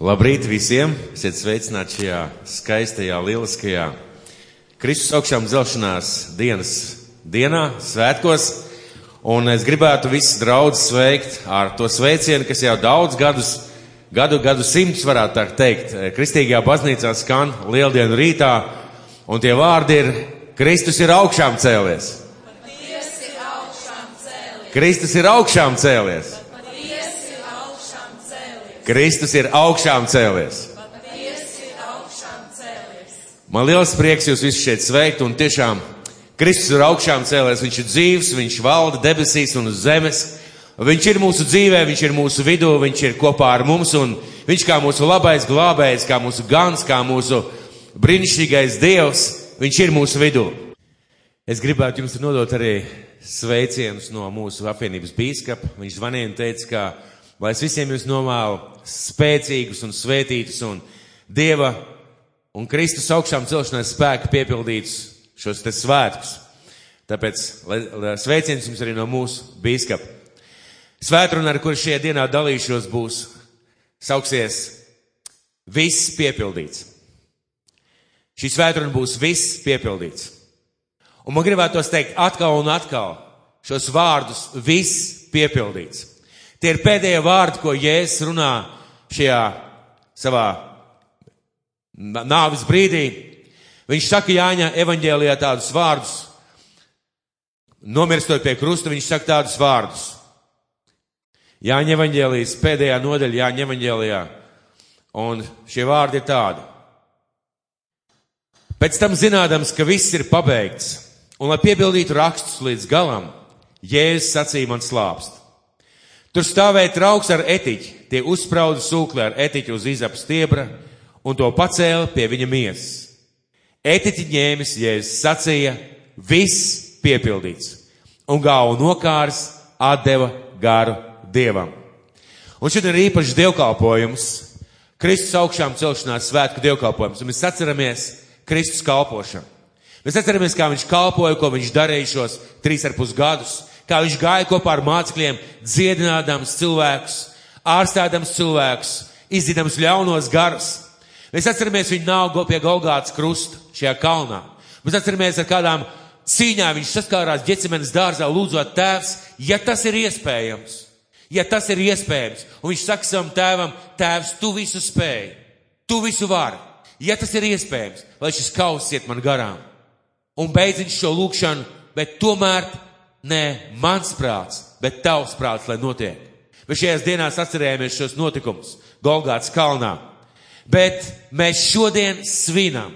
Labrīt visiem! Esiet sveicināti šajā skaistajā, lieliskajā Kristus augšām zelšanās dienas dienā, svētkos. Un es gribētu visus draudzus sveikt ar to sveicienu, kas jau daudz gadus, gadu, gadu simtus varētu tā teikt, Kristīgajā baznīcā skan lieldienu rītā. Un tie vārdi ir Kristus ir augšām cēlies. Kristus ir augšām cēlies. Kristus ir augšām cēlies. Man liels prieks jūs visus šeit sveikt un tiešām Kristus ir augšām cēlies, viņš ir dzīvs, viņš valda debesīs un uz zemes. Viņš ir mūsu dzīvē, viņš ir mūsu vidū, viņš ir kopā ar mums un viņš kā mūsu labais glābējs, kā mūsu gans, kā mūsu brīnišķīgais dievs, viņš ir mūsu vidū. Es gribētu jums nodot arī sveicienus no mūsu apvienības bīskapa. Viņš zvanīja un teica, ka lai es visiem jūs novēlu spēcīgus un svētītus un Dieva un Kristus augšām celšanās spēku piepildītus šos te svētkus. Tāpēc lai, lai sveiciens jums arī no mūsu bīskapa. Svētruna, ar kur šajā dienā dalīšos, būs sauksies Viss piepildīts. Šī svētruna būs viss piepildīts. Un man gribētos teikt atkal un atkal šos vārdus viss piepildīts. Tie ir pēdējie vārdi, ko Jēzus runā šajā savā nāvis brīdī. Viņš saka Jāņa evaņģēlijā tādus vārdus. Nomirstot pie krusta, viņš saka tādus vārdus. Jāņa evaņģēlijas pēdējā nodaļa Jāņa evaņģēlijā. Un šie vārdi ir tādi. Pēc tam zinādams, ka viss ir pabeigts, un lai piebildītu rakstus līdz galam, Jēzus sacīja man slāpst. Tur stāvēja trauks ar etiķi, tie uzsprauda sūkli ar etiķi uz izapa stiebra un to pacēla pie viņa miesas. Etiķi ņēmis, Jēzus sacīja, viss piepildīts, un galvu nokārs atdeva garu Dievam. Un šodien ir īpašs dievkalpojums, Kristus augšām celšanās svētku dievkalpojums, un mēs atceramies Kristus kalpošanu. Mēs atceramies, kā viņš kalpoja, ko viņš darīja šos trīs ar pus gadus, kā viņš gāja kopā ar mācekļiem, dziedinādams cilvēkus, ārstādams cilvēkus, izdidams ļaunos garus. Mēs atceramies viņu nāgu pie Golgātas krusta šajā kalnā. Mēs atceramies, ar kādām cīņām viņš saskārās ģecimenes dārzā, lūdzot tēvs, ja tas ir iespējams, ja tas ir iespējams. Un viņš saka savam tēvam, tēvs, tu visu spēj, tu visu vari, ja tas ir iespējams, lai šis kauss iet man garām. Un beidz viņš šo lūkšanu, bet tomēr ne mans prāts, bet tavs prāts, lai notiek. Mēs šajās dienās atcerējāmies šos notikumus Golgāts kalnā. Bet mēs šodien svinam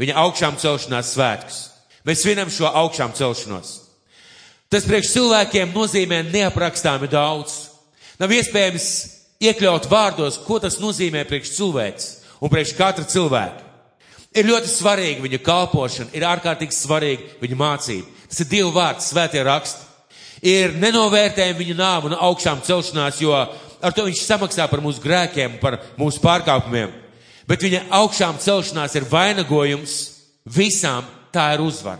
viņa augšām celšanās svētkus. Mēs svinam šo augšām celšanos. Tas priekš cilvēkiem nozīmē neaprakstāmi daudz. Nav iespējams iekļaut vārdos, ko tas nozīmē priekš cilvēks un priekš katra cilvēka. Ir ļoti svarīga viņa kalpošana, ir ārkārtīgi svarīga viņa mācība. Tas ir Dieva vārds, svētie raksti. Ir nenovērtējama viņa nāva un augšām celšanās, jo ar to viņš samaksā par mūsu grēkiem, par mūsu pārkāpumiem. Bet viņa augšām celšanās ir vainagojums visām, tā ir uzvara.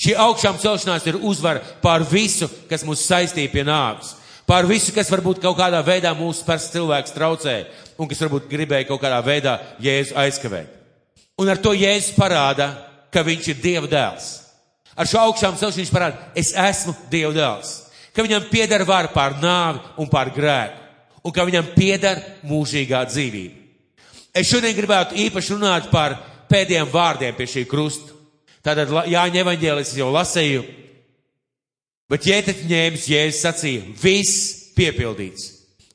Šī augšām celšanās ir uzvara pār visu, kas mūs saistīja pie nāves. Pār visu, kas varbūt kaut kādā veidā mūsu pers cilvēks traucēja un kas varbūt gribēja kaut kādā veidā Jēzu aizkavēt. Un ar to Jēzus parāda, ka viņš ir Dieva dēls. Ar šo augšām celšanu viņš parāda, es esmu Dieva dēls. Ka viņam pieder vara pār nāvi un pār grēku. Un ka viņam pieder mūžīgā dzīvība. Es šodien gribētu īpaši runāt par pēdējiem vārdiem pie šī krusta. Tātad Jāņa evaņģēlis jau lasēju, bet ķētet ņēmis, Jēzus sacīja, viss piepildīts.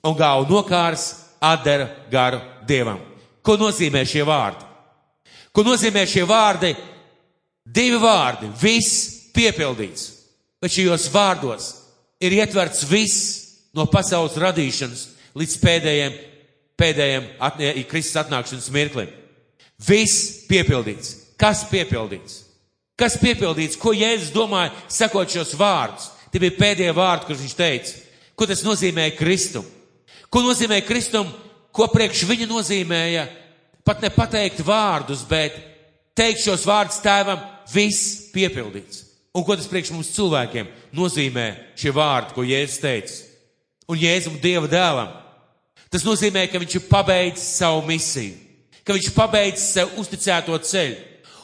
Un galvu nokārs atdara garu Dievam. Ko nozīmē šie vārdi? Ko nozīmē šie vārdi? Divi vārdi - viss piepildīts. Bet šajos vārdos ir ietverts viss no pasaules radīšanas līdz pēdējiem, pēdējiem atnie, Kristus atnākšanas mirklim. Viss piepildīts. Kas piepildīts? Kas piepildīts? Ko Jēzus domāja, sakot šos vārdus? Tie bija pēdējie vārdi, kurus viņš teica. Ko tas nozīmē Kristum? Ko nozīmē Kristum? Ko priekš viņa nozīmēja? Pat ne pateikt vārdus, bet teikt šos vārdus tēvam, viss piepildīts. Un ko tas priekš mums cilvēkiem nozīmē šie vārdi, ko Jēzus teica? Un Jēzum Dieva dēlam. Tas nozīmē, ka viņš ir pabeidzis savu misiju, ka viņš pabeidzis sev uzticēto ceļu.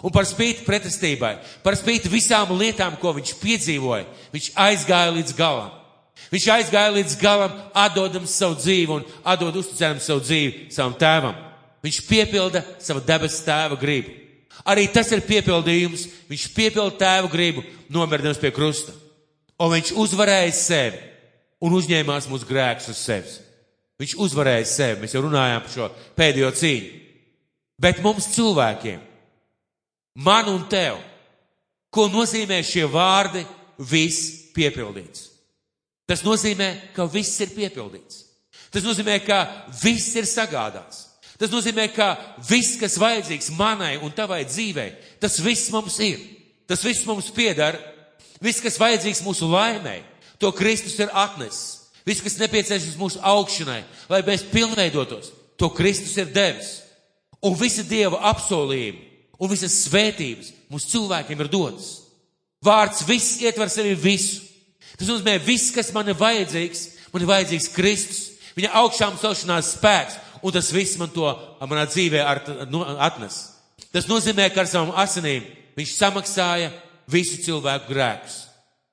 Un par spīti pretestībai, par spīti visām lietām, ko viņš piedzīvoja, viņš aizgāja līdz galam. Viņš aizgāja līdz galam, atdodam savu dzīvi un atdod uzticējam savu dzīvi savam tēvam. Viņš piepilda savu debesu tēva gribu. Arī tas ir piepildījums. Viņš piepilda tēva gribu, nomirdams pie krusta. Un viņš uzvarēja sevi un uzņēmās mūsu grēkus uz sevis. Viņš uzvarēja sevi. Mēs jau runājām par šo pēdējo cīņu. Bet mums cilvēkiem, man un tev, ko nozīmē šie vārdi, viss piepildīts. Tas nozīmē, ka viss ir piepildīts. Tas nozīmē, ka viss ir sagādāts. Tas nozīmē, ka viss, kas vajadzīgs manai un tavai dzīvei, tas viss mums ir. Tas viss mums piedara. Viss, kas vajadzīgs mūsu laimei, to Kristus ir atnesis. Viss, kas nepieciešams mūsu augšanai, lai mēs pilnveidotos, to Kristus ir devis. Un visa Dieva apsolījuma un visas svētības mums cilvēkiem ir dotas. Vārds viss ietver sevi visu. Tas nozīmē, viss, kas man ir vajadzīgs, man ir vajadzīgs Kristus, viņa augšām celšanās spēks, un tas viss man to manā dzīvē ar, nu, atnes. Tas nozīmē, ka ar savām asinīm viņš samaksāja visu cilvēku grēkus.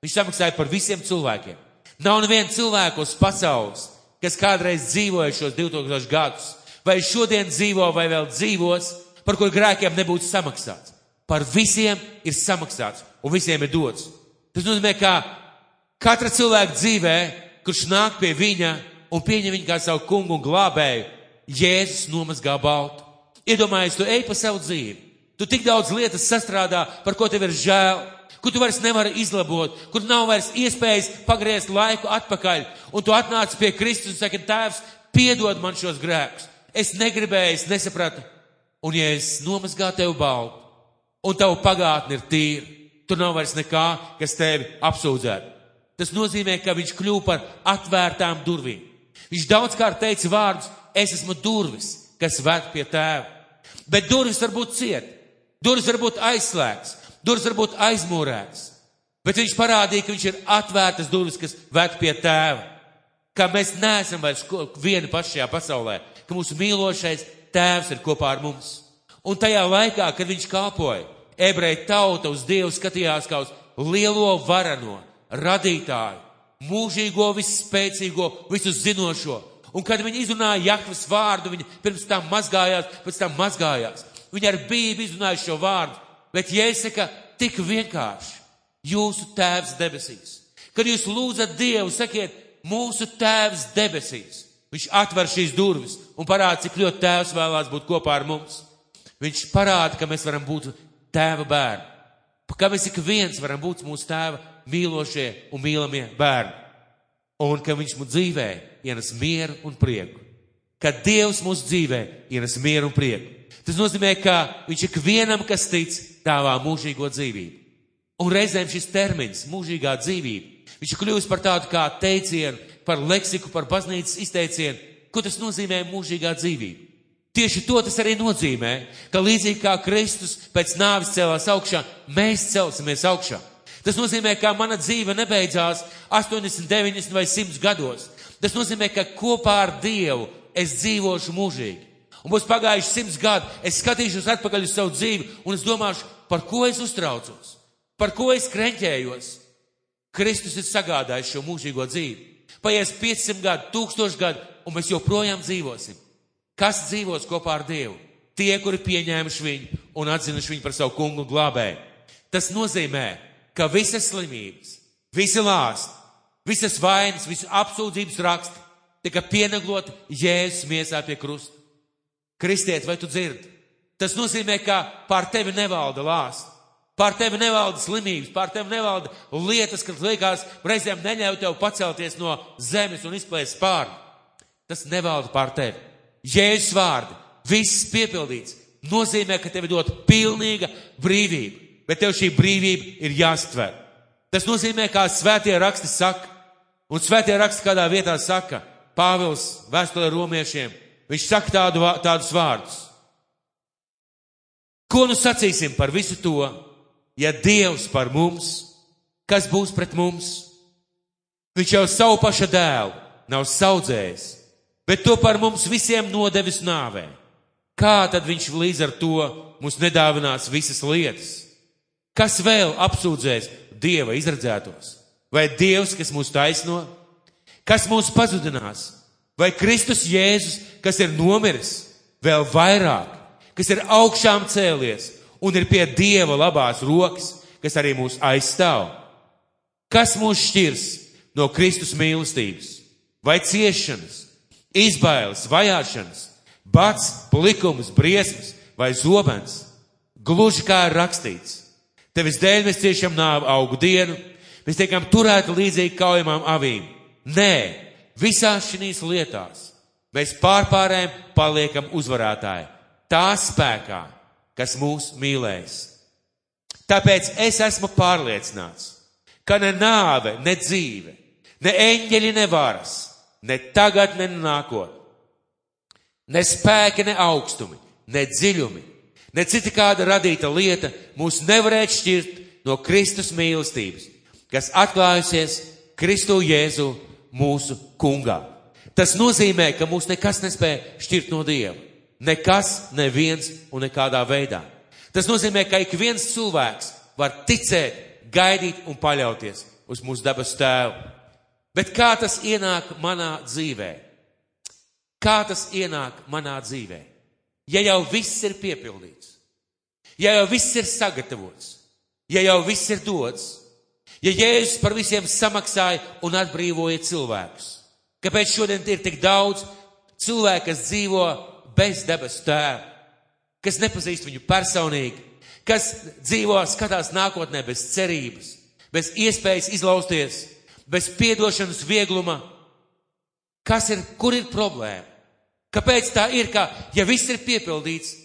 Viņš samaksāja par visiem cilvēkiem. Nav neviena cilvēka uz pasaules, kas kādreiz dzīvoja šos 2000 gadus, vai šodien dzīvo, vai vēl dzīvos, par kur grēkiem nebūtu samaksāts. Par visiem ir samaksāts, un visiem ir dots. Tas nozīmē, ka katra cilvēka dzīvē, kurš nāk pie viņa un pieņem viņu kā savu kungu un glābēju, Jēzus nomazgā baltu. Iedomājies, tu ej pa savu dzīvi. Tu tik daudz lietas sastrādā, par ko tev ir žēl, kur tu vairs nevari izlabot, kur nav vairs iespējas pagriezt laiku atpakaļ, un tu atnāc pie Kristus un saki, Tēvs, piedod man šos grēkus. Es negribēju, es nesapratu. Un ja es nomazgāju tev baltu, un tavu pagātni ir tīra, tur nav vairs nekā, kas tevi apsūdzētu. Tas nozīmē, ka viņš kļūst par atvērtām durvīm. Viņš daudzkārt teica vārdus, es esmu durvis, kas ved pie tēva. Bet durvis var būt ciet, durvis var būt aizslēgts, durvis var būt aizmūrēts. Bet viņš parādīja, ka viņš ir atvērtas durvis, kas ved pie tēva. Ka mēs neesam vairs vieni paši šajā pasaulē, ka mūsu mīlošais tēvs ir kopā ar mums. Un tajā laikā, kad viņš kalpoja, ebreja tauta uz Dievu skatījās kā uz lielo varano, radītāju, mūžīgo, visspēcīgo, visu zinošo. Un kad viņi izrunāja Jahves vārdu, viņi pirms tam mazgājās, pēc tam mazgājās. Viņi ar bību izrunāja šo vārdu, bet jāsaka tik vienkārši. Jūsu tēvs debesīs. Kad jūs lūdzat Dievu, sakiet, mūsu tēvs debesīs. Viņš atver šīs durvis un parāda, cik ļoti tēvs vēlās būt kopā ar mums. Viņš parāda, ka mēs varam būt tēva bērni. Ka mēs ik viens varam būt mūsu tēva mīlošie un mīlamie bērni. Un ka viņš mūsu dzīvē ienes mieru un prieku. Ka Dievs mūsu dzīvē ienes mieru un prieku. Tas nozīmē, ka viņš ik vienam, kas tic, dāvā mūžīgo dzīvību. Un reizēm šis termins, mūžīgā dzīvība, viņš ir kļuvis par tādu kā teicienu, par leksiku, par baznīcas izteicienu, ko tas nozīmē mūžīgā dzīvība. Tieši to tas arī nozīmē, ka līdzīgi kā Kristus pēc nāves cēlās augšā, mēs celsimies augšā. Tas nozīmē, ka mana dzīve nebeidzās 80, 90 vai 100 gados. Tas nozīmē, ka kopā ar Dievu es dzīvošu mūžīgi. Un būs pagājuši simts gadi, es skatīšos atpakaļ uz savu dzīvi un es domāšu, par ko es uztraucos, par ko es kreņķējos. Kristus ir sagādājis šo mūžīgo dzīvi. Paies 500 gadi, 1000 gadi, un mēs joprojām dzīvosim. Kas dzīvos kopā ar Dievu? Tie, kuri pieņēmuši viņu un atzinuši viņu par savu kungu un glābēju. Tas nozīmē, ka visas slimības, visi lāsti, visas vainas, visas apsūdzības raksti tika pienegloti Jēzus miesā pie krusta. Kristiet, vai tu dzirdi? Tas nozīmē, ka pār tevi nevalda lāsts. Pār tevi nevalda slimības, pār tevi nevalda lietas, kas liekas reizēm neļauj tev pacelties no zemes un izplēst pāri. Tas nevalda pār tevi. Jēzus vārdi, viss piepildīts, nozīmē, ka tev dot pilnīga brīvība, bet tev šī brīvība ir jāstver. Tas nozīmē, kā svētie raksti saka, un svētie raksti kādā vietā saka, Pāvils vēstulē romiešiem, viņš saka tādu, tādus vārdus. Ko nu sacīsim par visu to? ja Dievs par mums, kas būs pret mums? Viņš jau savu paša dēlu nav saudzējis, bet to par mums visiem nodevis nāvē. Kā tad viņš līdz ar to mums nedāvinās visas lietas? Kas vēl apsūdzēs Dieva izredzētos? Vai Dievs, kas mūs taisno? Kas mūs pazudinās? Vai Kristus Jēzus, kas ir nomiris, vēl vairāk, kas ir augšām cēlies un ir pie Dieva labās rokas, kas arī mūs aizstāv? Kas mūs šķirs no Kristus mīlestības? Vai ciešanas, izbailes, vajāšanas, bats, plikums, briesmas vai zobens? Gluži kā ir rakstīts. Tevis dēļ mēs ciešam nāvu augu dienu, mēs tiekam turēti līdzīgi kaujamām avīm. Nē, visās šīs lietās mēs pārpārējiem paliekam uzvarētāji. Tā spēkā, kas mūs mīlēs. Tāpēc es esmu pārliecināts, ka ne nāve, ne dzīve, ne eņģeļi, ne varas, ne tagad, ne nākotnē, ne spēki, ne augstumi, ne dziļumi, ne cita kāda radīta lieta mūs nevarētu šķirt no Kristus mīlestības, kas atklājusies Kristu Jēzu mūsu kungā. Tas nozīmē, ka mūs nekas nespēja šķirt no Dieva. Nekas, neviens un nekādā veidā. Tas nozīmē, ka ik viens cilvēks var ticēt, gaidīt un paļauties uz mūsu dabas tēvu. Bet kā tas ienāk manā dzīvē? Kā tas ienāk manā dzīvē? Ja jau viss ir piepildīts, ja jau viss ir sagatavots, ja jau viss ir dots, ja Jēzus par visiem samaksāja un atbrīvoja cilvēkus, kāpēc šodien ir tik daudz cilvēku, kas dzīvo bez debesu tēva, kas nepazīst viņu personīgi, kas dzīvo, skatās nākotnē bez cerības, bez iespējas izlausties, bez piedošanas viegluma. Kas ir, kur ir problēma? Kāpēc tā ir, ka, ja viss ir piepildīts,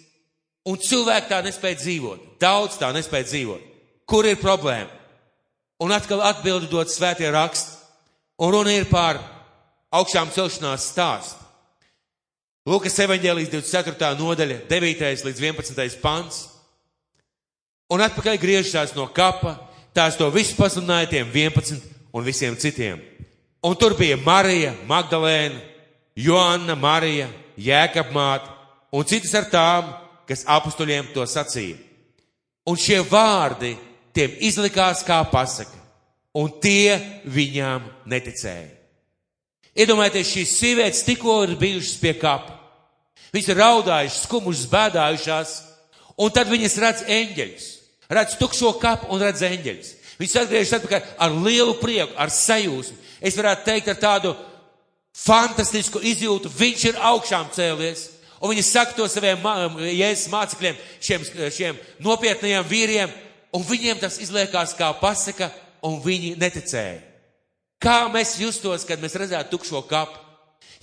un cilvēki tā nespēja dzīvot, daudz tā nespēja dzīvot, kur ir problēma? Un atkal atbildi dod svētie raksti, un runa ir par augšām celšanās stāstu. Lūkas evaņģēlijas 24. nodaļa, 9. līdz 11. pants. Un atpakaļ griežās no kapa, tās to visu pasludināja tiem 11 un visiem citiem. Un tur bija Marija, Magdalēna, Joanna, Marija, Jēkabmāte un citas ar tām, kas apustuļiem to sacīja. Un šie vārdi tiem izlikās kā pasaka, un tie viņām neticēja. Iedomājieties, šīs sievietes tikko ir bijušas pie kapa. Viņas ir raudājušas, skumušas, bēdājušās, un tad viņas redz eņģeļus, redz tukšo kapu un redz eņģeļus. Viņas atgriežas atpakaļ ar lielu prieku, ar sajūsmu. Es varētu teikt ar tādu fantastisku izjūtu, viņš ir augšām cēlies. Un viņi saka to saviem jēzus mācekļiem, šiem, šiem nopietniem vīriem, un viņiem tas izliekās kā pasaka, un viņi neticēja. Kā mēs justos, kad mēs redzētu tukšo kapu?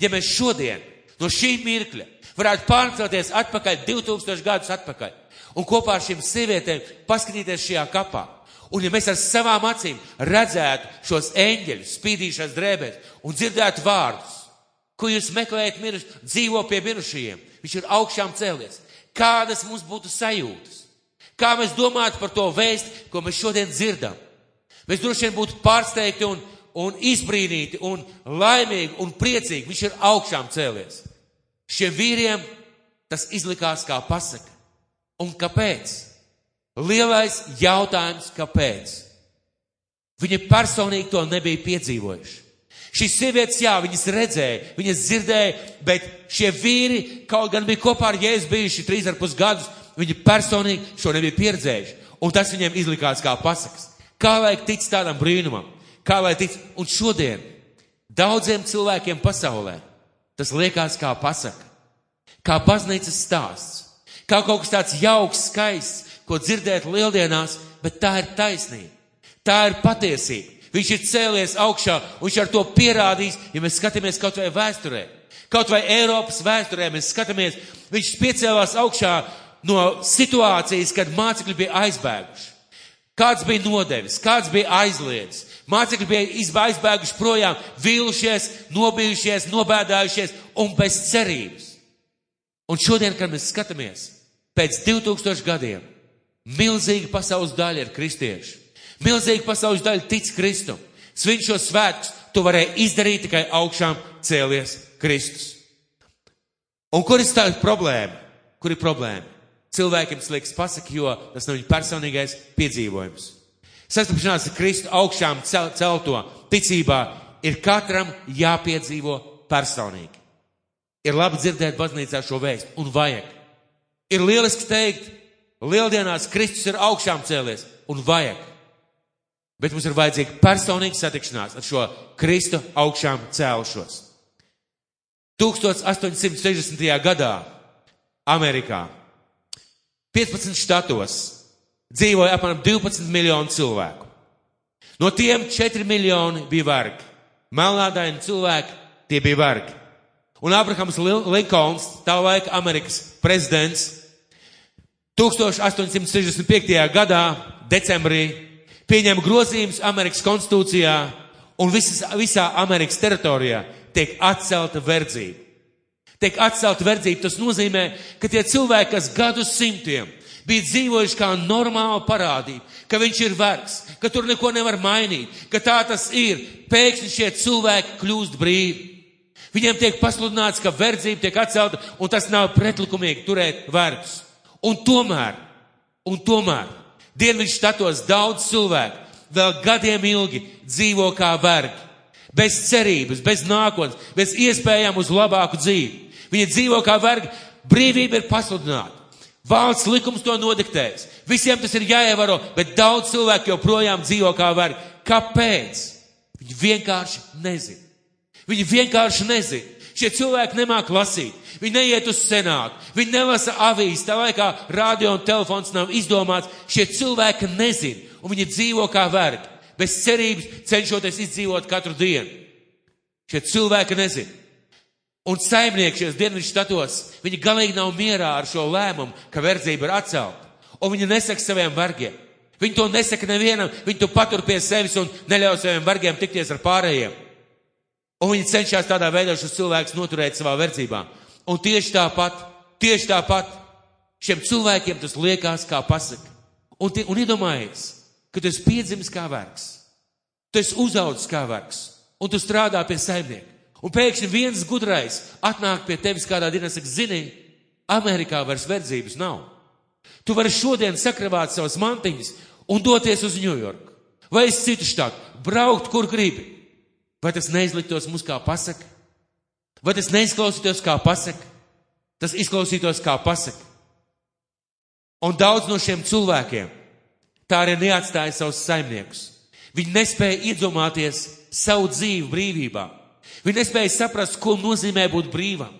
Ja mēs šodien no šī mirkļa varētu pārcelties atpakaļ 2000 gadus atpakaļ un kopā ar šīm sievietēm paskatīties šajā kapā. Un ja mēs ar savām acīm redzētu šos eņģeļus spīdīšās drēbēs un dzirdētu vārdus, ko jūs meklējat miruši, dzīvo pie mirušajiem, viņš ir augšām cēlies. Kādas mums būtu sajūtas? Kā mēs domātu par to vēstu, ko mēs šodien dzirdam? Mēs droši vien būtu pārsteigti un, un izbrīnīti un laimīgi un priecīgi. Viņš ir augšām cēlies. Šiem vīriem tas izlikās kā pasaka. Un kāpēc? Lielais jautājums, kāpēc? Viņi personīgi to nebija piedzīvojuši. Šīs sievietes, jā, viņas redzēja, viņas dzirdēja, bet šie vīri, kaut gan bija kopā ar Jēzu bijuši trīs ar pus gadus, viņi personīgi šo nebija pieredzējuši. Un tas viņiem izlikās kā pasakas. Kā lai tic tādam brīnumam? Kā lai tic? Un šodien daudziem cilvēkiem pasaulē tas liekas kā pasaka, kā baznīcas stāsts, kā kaut kas tāds jauks, skaists, ko dzirdēt lieldienās, bet tā ir taisnība. Tā ir patiesība. Viņš ir cēlies augšā, viņš ar to pierādīs, ja mēs skatāmies kaut vai vēsturē. Kaut vai Eiropas vēsturē mēs skatāmies, viņš piecēlās augšā no situācijas, kad mācekļi bija aizbēguši. Kāds bija nodevis, kāds bija aizliedzis. Mācekļi bija aizbēguši projām, vīlušies, nobijušies, nobēdājušies un bez cerības. Un šodien, kad mēs skatāmies pēc 2000 gadiem, milzīga pasaules daļa ir kristieši. Milzīga pasaules daļa tic Kristum. Svin šo svētkus tu varēji izdarīt tikai augšām cēlies Kristus. Un kur ir tā problēma? Kur ir problēma? Cilvēkiem tas liekas pasaka, jo tas nav viņa personīgais piedzīvojums. Sastapšanās ar Kristu augšām cel, celto ticībā ir katram jāpiedzīvo personīgi. Ir labi dzirdēt baznīcā šo vēstu, un vajag. Ir lieliski teikt, lieldienās Kristus ir augšām cēlies, un vajag. Bet mums ir vajadzīga personīga satikšanās ar šo Kristu augšām cēlušos. 1860. gadā Amerikā 15 štatos dzīvoja apmēram 12 miljonu cilvēku. No tiem 4 miljoni bija vergi. Melnādaini cilvēki, tie bija vergi. Un Abrahams Linkolns, tā laika Amerikas prezidents, 1865. gadā, decembrī, pieņem grozījumus Amerikas konstitūcijā un visas, visā Amerikas teritorijā tiek atcelta verdzība. Tiek atcelta verdzība, tas nozīmē, ka tie cilvēki, kas gadu simtiem bija dzīvojuši kā normāla parādība, ka viņš ir vergs, ka tur neko nevar mainīt, ka tā tas ir, pēkšņi šie cilvēki kļūst brīvi. Viņiem tiek pasludināts, ka verdzība tiek atcelta, un tas nav pretlikumīgi turēt vergus. Un tomēr, un tomēr, Dienvidu štatos daudz cilvēku vēl gadiem ilgi dzīvo kā vergi bez cerības, bez nākotnes, bez iespējām uz labāku dzīvi. Viņi dzīvo kā vergi, brīvība ir pasludināta. Valsts likums to nodiktēs. Visiem tas ir jāievaro, bet daudz cilvēku joprojām dzīvo kā vergi. Kāpēc? Viņi vienkārši nezina. Viņi vienkārši nezina. Šie cilvēki nemāk lasīt. Viņi neiet uz senātu. Viņi nelasa avīzes. Tā laikā radio un telefons nav izdomāts. Šie cilvēki nezina. Un viņi dzīvo kā vergi bez cerības, cenšoties izdzīvot katru dienu. Šie cilvēki nezina. Un saimnieki šajos dienvidu štatos, viņi galīgi nav mierā ar šo lēmumu, ka verdzība ir atcelta. Un viņi nesaka saviem vargiem. Viņi to nesaka nevienam, viņi to patur pie sevis un neļauj saviem vargiem tikties ar pārējiem. Un viņi cenšas tādā veidā šos cilvēkus noturēt savā verdzībā. Un tieši tāpat, tieši tāpat šiem cilvēkiem tas liekas kā pasaka. Un, tie, un iedomājies, ka tu esi piedzimis kā vergs. Tu esi uzaudzis kā vergs, un tu strādā pie saimnieka. Un pēkšņi viens gudrais atnāk pie tevis kādā dienā un saka, zini, Amerikā vairs verdzības nav. Tu vari šodien sakravāt savas mantiņas un doties uz Ņujorku vai uz citu štātu, braukt, kur gribi. Vai tas neizliktos mums kā pasaka? Vai tas neizklausītos kā pasaka? Tas izklausītos kā pasaka. Un daudz no šiem cilvēkiem tā arī neatstāja savus saimniekus. Viņi nespēja iedomāties savu dzīvi brīvībā. Viņi nespēja saprast, ko nozīmē būt brīvam.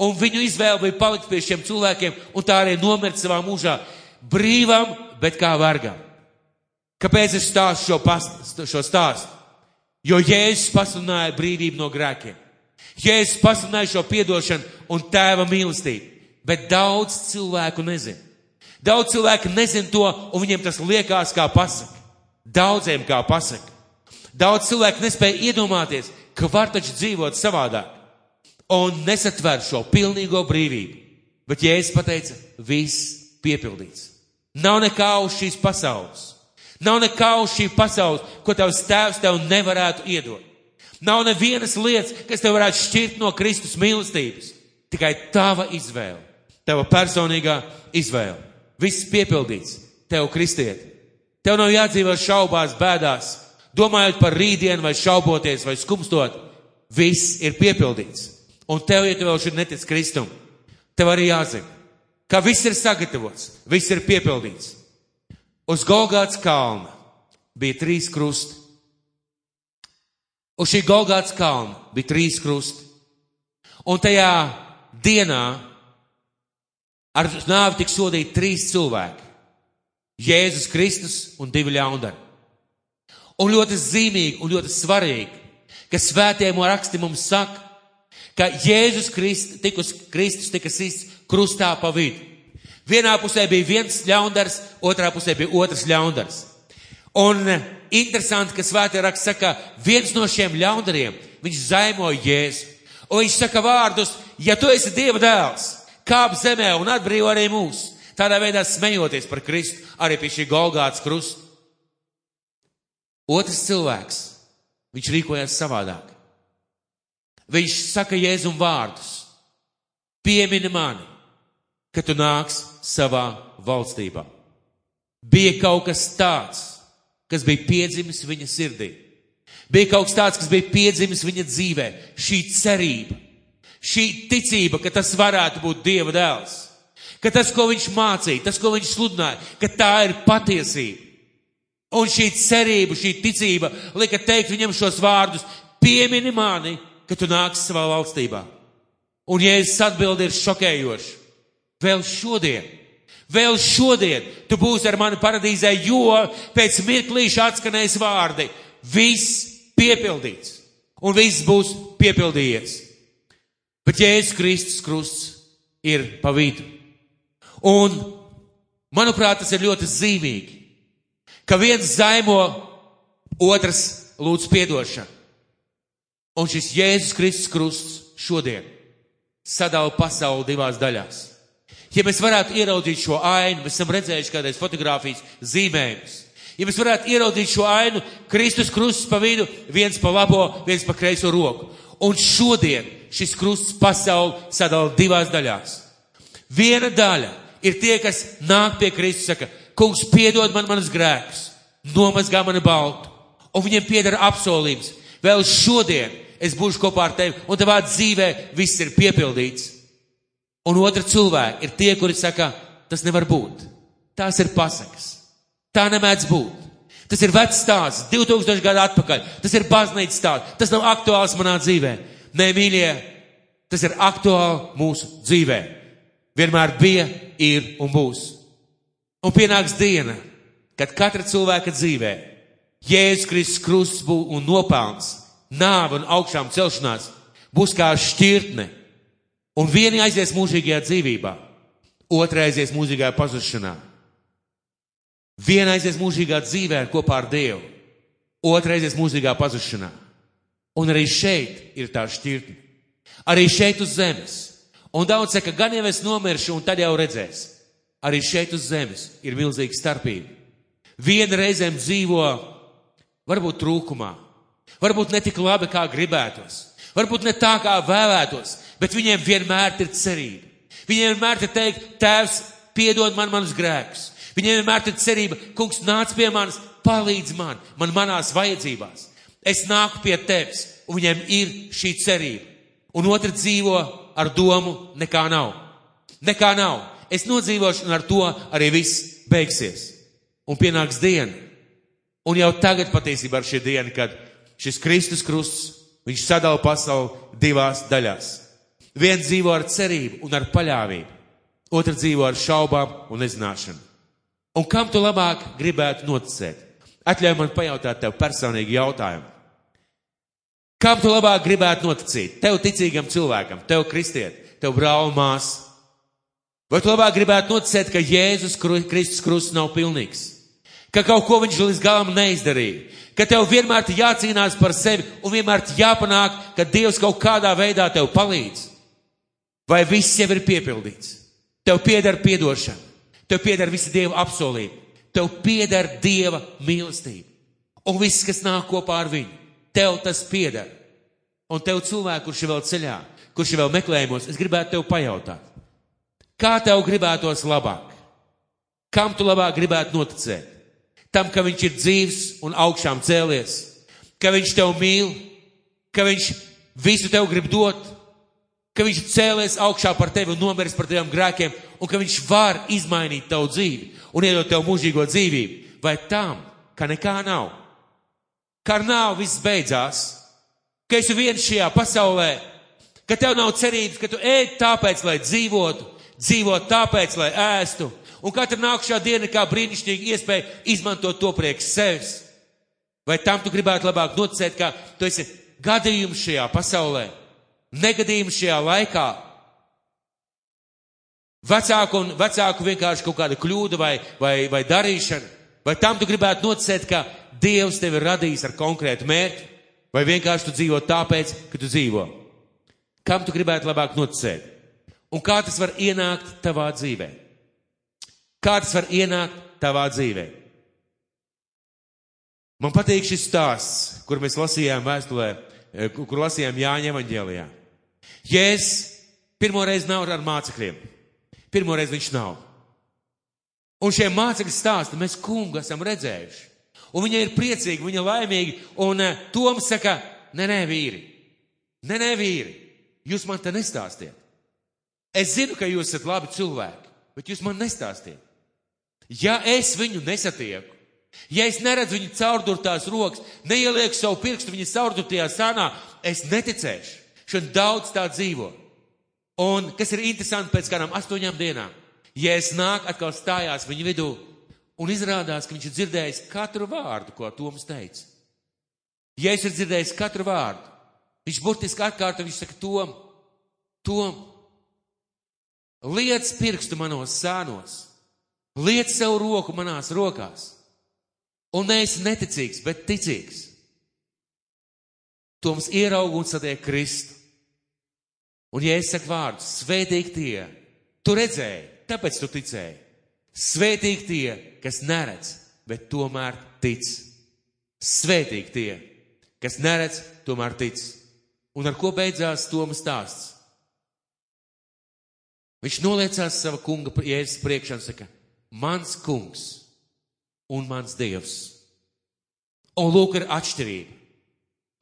Un viņu izvēle bija palikt pie šiem cilvēkiem un tā arī nomirt savā mūžā brīvam, bet kā vargam. Kāpēc es stāstu šo, past, šo stāstu? Jo Jēzus pasludināja brīvību no grēkiem. Jēzus pasludināja šo piedošanu un tēva mīlestību, bet daudz cilvēku nezina. Daudz cilvēku nezina to, un viņiem tas liekas kā pasaka. Daudziem kā pasaka. Daudz cilvēku nespēja iedomāties, ka var taču dzīvot savādāk un nesatver šo pilnīgo brīvību. Bet Jēzus pateica, viss piepildīts. Nav nekā uz šīs pasaules. Nav nekā uz šī pasaules, ko tavs tēvs tev nevarētu iedot. Nav nevienas lietas, kas tev varētu šķirt no Kristus mīlestības. Tikai tava izvēle, tava personīgā izvēle. Viss piepildīts tev, kristieti. Tev nav jādzīvo šaubās, bēdās, domājot par rītdienu vai šauboties vai skumstot. Viss ir piepildīts. Un tev, ja tu vēl šeit netic Kristum, tev arī jāzina, ka viss ir sagatavots, viss ir piepildīts. Uz Golgāts kalna bija trīs krusti. Uz šī Golgāts kalna bija trīs krusti. Un tajā dienā Ar nāvi tika sodīti trīs cilvēki - Jēzus Kristus un divi ļaundari. Un ļoti zīmīgi un ļoti svarīgi, ka svētējumu raksti mums saka, ka Jēzus Kristus, tikus, Kristus tika sists krustā pa vidu. Vienā pusē bija viens ļaundars, otrā pusē bija otrs ļaundars. Un interesanti, ka svētē raksts saka, viens no šiem ļaundariem, viņš zaimoja Jēzu. Un viņš saka vārdus, ja tu esi Dieva dēls, kāp zemē un atbrīvo arī mūs. Tādā veidā smejoties par Kristu arī pie šī Golgāts krusta. Otrs cilvēks, viņš rīkojās savādāk. Viņš saka Jēzum vārdus. piemini mani, kad tu nāks savā valstībā. Bija kaut kas tāds, kas bija piedzimis viņa sirdī. Bija kaut kas tāds, kas bija piedzimis viņa dzīvē. Šī cerība, šī ticība, ka tas varētu būt Dieva dēls, ka tas, ko viņš mācīja, tas, ko viņš sludināja, ka tā ir patiesība. Un šī cerība, šī ticība lika teikt viņam šos vārdus: piemini mani, ka tu nāksi savā valstībā. Un Jēzus atbild ir šokējoši. Vēl šodien, vēl šodien tu būsi ar mani paradīzē, jo pēc mirklīša atskanēs vārdi. Viss piepildīts. Un viss būs piepildījies. Bet Jēzus Kristus krusts ir pa vidu. Un, manuprāt, tas ir ļoti zīmīgi, ka viens zaimo, otrs lūdz piedošanu. Un šis Jēzus Kristus krusts šodien sadala pasauli divās daļās. Ja mēs varētu ieraudzīt šo ainu, mēs esam redzējuši kādreiz fotografijas zīmējumus. Ja mēs varētu ieraudzīt šo ainu, Kristus krusts pa vidu, viens pa labo, viens pa kreiso roku. Un šodien šis krusts pasauli sadala divās daļās. Viena daļa ir tie, kas nāk pie Kristus, saka, kungs piedod man manas grēkus, nomazgā mani baltu. Un viņiem piedara apsolījums. Vēl šodien es būšu kopā ar tevi, un tavā dzīvē viss ir piepildīts. Un otra cilvēka ir tie, kuri saka, tas nevar būt. Tās ir pasakas. Tā nemēdz būt. Tas ir vecs stāsts, 2000 gadu atpakaļ. Tas ir baznīcas stāsts. Tas nav aktuāls manā dzīvē. Nē, mīļie, tas ir aktuāli mūsu dzīvē. Vienmēr bija, ir un būs. Un pienāks diena, kad katra cilvēka dzīvē Jēzus Kristus krusts un nopelns nāve un augšām celšanās būs kā šķirtne. Un vieni aizies mūžīgajā dzīvībā, otra aizies mūžīgajā pazušanā. Viena aizies mūžīgā dzīvē kopā ar Dievu, otra aizies mūžīgā pazušanā. Un arī šeit ir tā šķirtne. Arī šeit uz zemes. Un daudz saka, gan jau es nomiršu, un tad jau redzēs. Arī šeit uz zemes ir milzīga starpība. Viena reizēm dzīvo varbūt trūkumā, Varbūt ne tik labi, kā gribētos. Varbūt ne tā, kā vēlētos, bet viņiem vienmēr ir cerība. Viņiem vienmēr ir teikt, Tēvs, piedod man manus grēkus. Viņiem vienmēr ir cerība, Kungs, nāc pie manis, palīdz man, man manās vajadzībās. Es nāku pie tevis, un viņiem ir šī cerība. Un otrs dzīvo ar domu, nekā nav. Nekā nav. Es nodzīvošu, un ar to arī viss beigsies. Un pienāks diena. Un jau tagad patiesībā ir šī diena, kad šis Kristus krusts, viņš sadala pasauli divās daļās. Viens dzīvo ar cerību un ar paļāvību, otrs dzīvo ar šaubām un nezināšanu. Un kam tu labāk gribētu noticēt? Atļauj man pajautāt tev personīgi jautājumu. Kam tu labāk gribētu noticēt? Tev ticīgam cilvēkam, tev kristiet, tev brāl māsas. Vai tu labāk gribētu noticēt, ka Jēzus Kristus krusts nav pilnīgs? Ka kaut ko viņš līdz galam neizdarīja? ka tev vienmēr ir jācīnās par sevi un vienmēr ir jāpanāk, ka Dievs kaut kādā veidā tev palīdz. Vai viss jau ir piepildīts? Tev pieder piedošana, tev pieder visi Dieva apsolījumi, tev pieder Dieva mīlestība. Un viss, kas nāk kopā ar viņu, tev tas pieder. Un tev cilvēku, kurš ir vēl ceļā, kurš ir vēl meklējumos, es gribētu tev pajautāt, kā tev gribētos labāk? Kam tu labāk gribētu noticēt? Tam, ka viņš ir dzīves un augšām cēlies, ka viņš tev mīl, ka viņš visu tev grib dot, ka viņš cēlies augšā par tevi un nomiris par taviem grēkiem, un ka viņš var izmainīt tavu dzīvi un iedot tev mūžīgo dzīvību, vai tam, ka nekā nav. Kā nav, viss beidzās, ka esi viens šajā pasaulē, ka tev nav cerības, ka tu ēd tāpēc, lai dzīvotu, dzīvot tāpēc, lai ēstu, Un katra nākušā diena kā brīnišķīga iespēja izmantot to priekš sevis. Vai tam tu gribētu labāk noticēt, ka tu esi gadījums šajā pasaulē, negadījums šajā laikā, vecāku un vecāku vienkārši kaut kāda kļūda vai, vai, vai darīšana, vai tam tu gribētu noticēt, ka Dievs tevi ir radījis ar konkrētu mērķi, vai vienkārši tu dzīvo tāpēc, ka tu dzīvo. Kam tu gribētu labāk noticēt? Un kā tas var ienākt tavā dzīvē? Kā tas var ienākt tavā dzīvē? Man patīk šis stāsts, kur mēs lasījām vēstulē, eh, kur lasījām Jāņa evaņģēlijā. Jēzus Pirmo reizi nav ar mācekļiem. Pirmo reizi viņš nav. Un šie mācekļi stāsta, mēs kungu esam redzējuši. Un viņa ir priecīga, viņa laimīga. Un uh, Toms saka, nē, nē, vīri. Nē, nē, vīri. Jūs man te nestāstiet. Es zinu, ka jūs esat labi cilvēki, bet jūs man nestāstiet. Ja es viņu nesatieku, ja es neredzu viņu caurdurtās rokas, neielieku savu pirkstu viņa caurdurtajā sānā, es neticēšu. Šodien daudz tā dzīvo. Un kas ir interesanti pēc kādām astoņām dienām, ja es nāku atkal stājās viņa vidū un izrādās, ka viņš ir dzirdējis katru vārdu, ko Toms teica. Ja es ir dzirdējis katru vārdu, viņš burtiski atkārto, viņš saka, Tom, Tom, liec pirkstu manos sānos, liec savu roku manās rokās. Un neesi neticīgs, bet ticīgs. Toms ieraug un satiek Kristu. Un ja es saku vārdu, svētīgi tie, tu redzēji, tāpēc tu ticēji. Svētīgi tie, kas neredz, bet tomēr tic. Svētīgi tie, kas neredz, tomēr tic. Un ar ko beidzās Tomas stāsts? Viņš noliecās sava kunga jēzus priekšā un saka, mans kungs un mans dievs. Un lūk, ir atšķirība.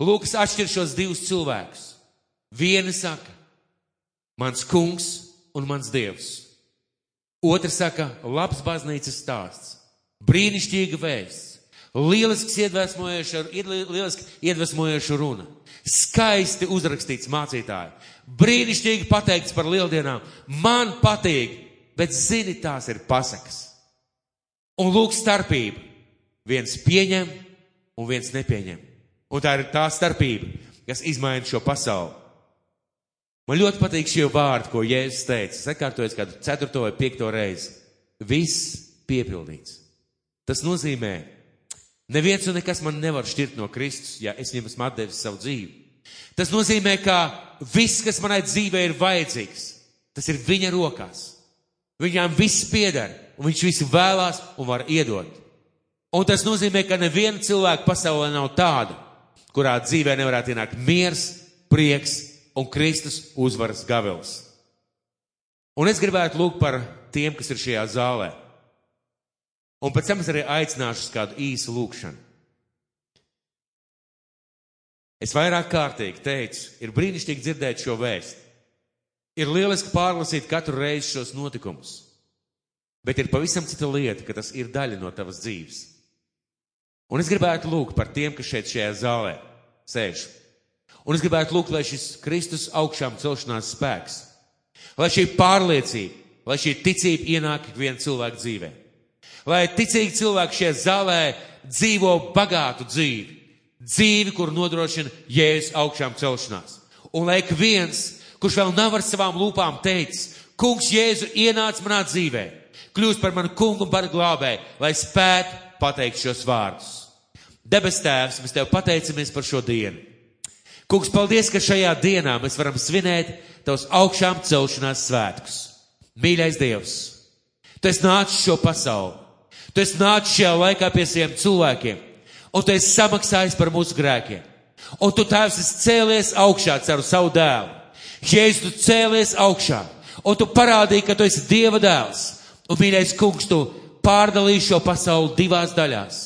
Lūkas atšķir šos divus cilvēkus. Viena saka, mans kungs un mans dievs. Otra saka, labs baznīcas stāsts, brīnišķīga vēsts, lielisks iedvesmojoša, lieliski iedvesmojoša runa, skaisti uzrakstīts mācītāji, brīnišķīgi pateikts par lieldienām. Man patīk, bet zini, tās ir pasakas. Un lūk starpība. Viens pieņem un viens nepieņem. Un tā ir tā starpība, kas izmaina šo pasauli. Man ļoti patīk šie vārdi, ko Jēzus teica. Es atkārtoju kādu ceturto vai piekto reizi. Viss piepildīts. Tas nozīmē, neviens un nekas man nevar šķirt no Kristus, ja es viņam esmu atdevis savu dzīvi. Tas nozīmē, ka viss, kas manai dzīvē ir vajadzīgs, tas ir viņa rokās. Viņām viss pieder, un viņš visu vēlās un var iedot. Un tas nozīmē, ka neviena cilvēka pasaulē nav tāda, kurā dzīvē nevarētu ienākt miers, prieks un Kristus uzvaras gavels. Un es gribētu lūgt par tiem, kas ir šajā zālē. Un pēc tam es arī aicināšu uz kādu īsu lūgšanu. Es vairāk kārtīgi teicu, ir brīnišķīgi dzirdēt šo vēstu. Ir lieliski pārlasīt katru reizi šos notikumus. Bet ir pavisam cita lieta, ka tas ir daļa no tavas dzīves. Un es gribētu lūgt par tiem, kas šeit šajā zālē sēž. Un es gribētu lūgt, lai šis Kristus augšām celšanās spēks, lai šī pārliecība, lai šī ticība ienāk ikvienu cilvēku dzīvē. Lai ticīgi cilvēki šajā zālē dzīvo bagātu dzīvi, dzīvi, kur nodrošina jēzus augšām celšanās. Un lai ik viens, kurš vēl nav ar savām lūpām teicis, kungs Jēzu ienāc manā dzīvē, kļūst par manu kungu un par glābēju, lai spētu pateikt šos vārdus. Debes Tēvs, mēs Tev pateicamies par šo dienu. Kungs, paldies, ka šajā dienā mēs varam svinēt Tavus augšām celšanās svētkus. Mīļais Dievs, Tu esi nācis šo pasauli, Tu esi nācis šajā laikā pie saviem cilvēkiem, un Tu esi samaksājis par mūsu grēkiem. Un Tu, Tēvs, esi cēlies augšā caur savu dēlu. Jēzus, cēlies augšā, un Tu parādīji, ka Tu esi Dieva dēls. Un, mīļais kungs, Tu pārdalīji šo pasauli divās daļās.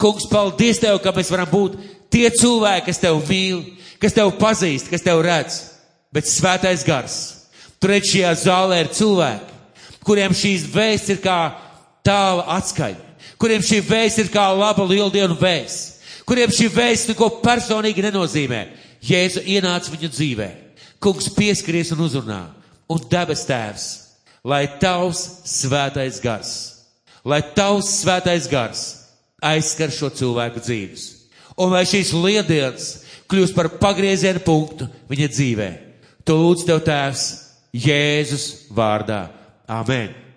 Kungs, paldies Tev, ka mēs varam būt tie cilvēki, kas Tev mīl, kas Tev pazīst, kas Tev redz. Bet svētais gars. Tur šajā zālē ir cilvēki, kuriem šīs vēsts ir kā tāla atskaņa, kuriem šī vēsts ir kā laba lieldienu vēsts, kuriem šī vēsts neko personīgi nenozīmē. Jēzu ienāca viņu dzīvē. Kungs pieskaries un uzrunā. Un debes tēvs, lai tavs svētais gars, lai tavs svētais gars aizskar šo cilvēku dzīves. Un lai šīs liedienas kļūst par pagrieziena punktu viņa dzīvē. Tu lūdz tev tēvs Jēzus vārdā. Amen.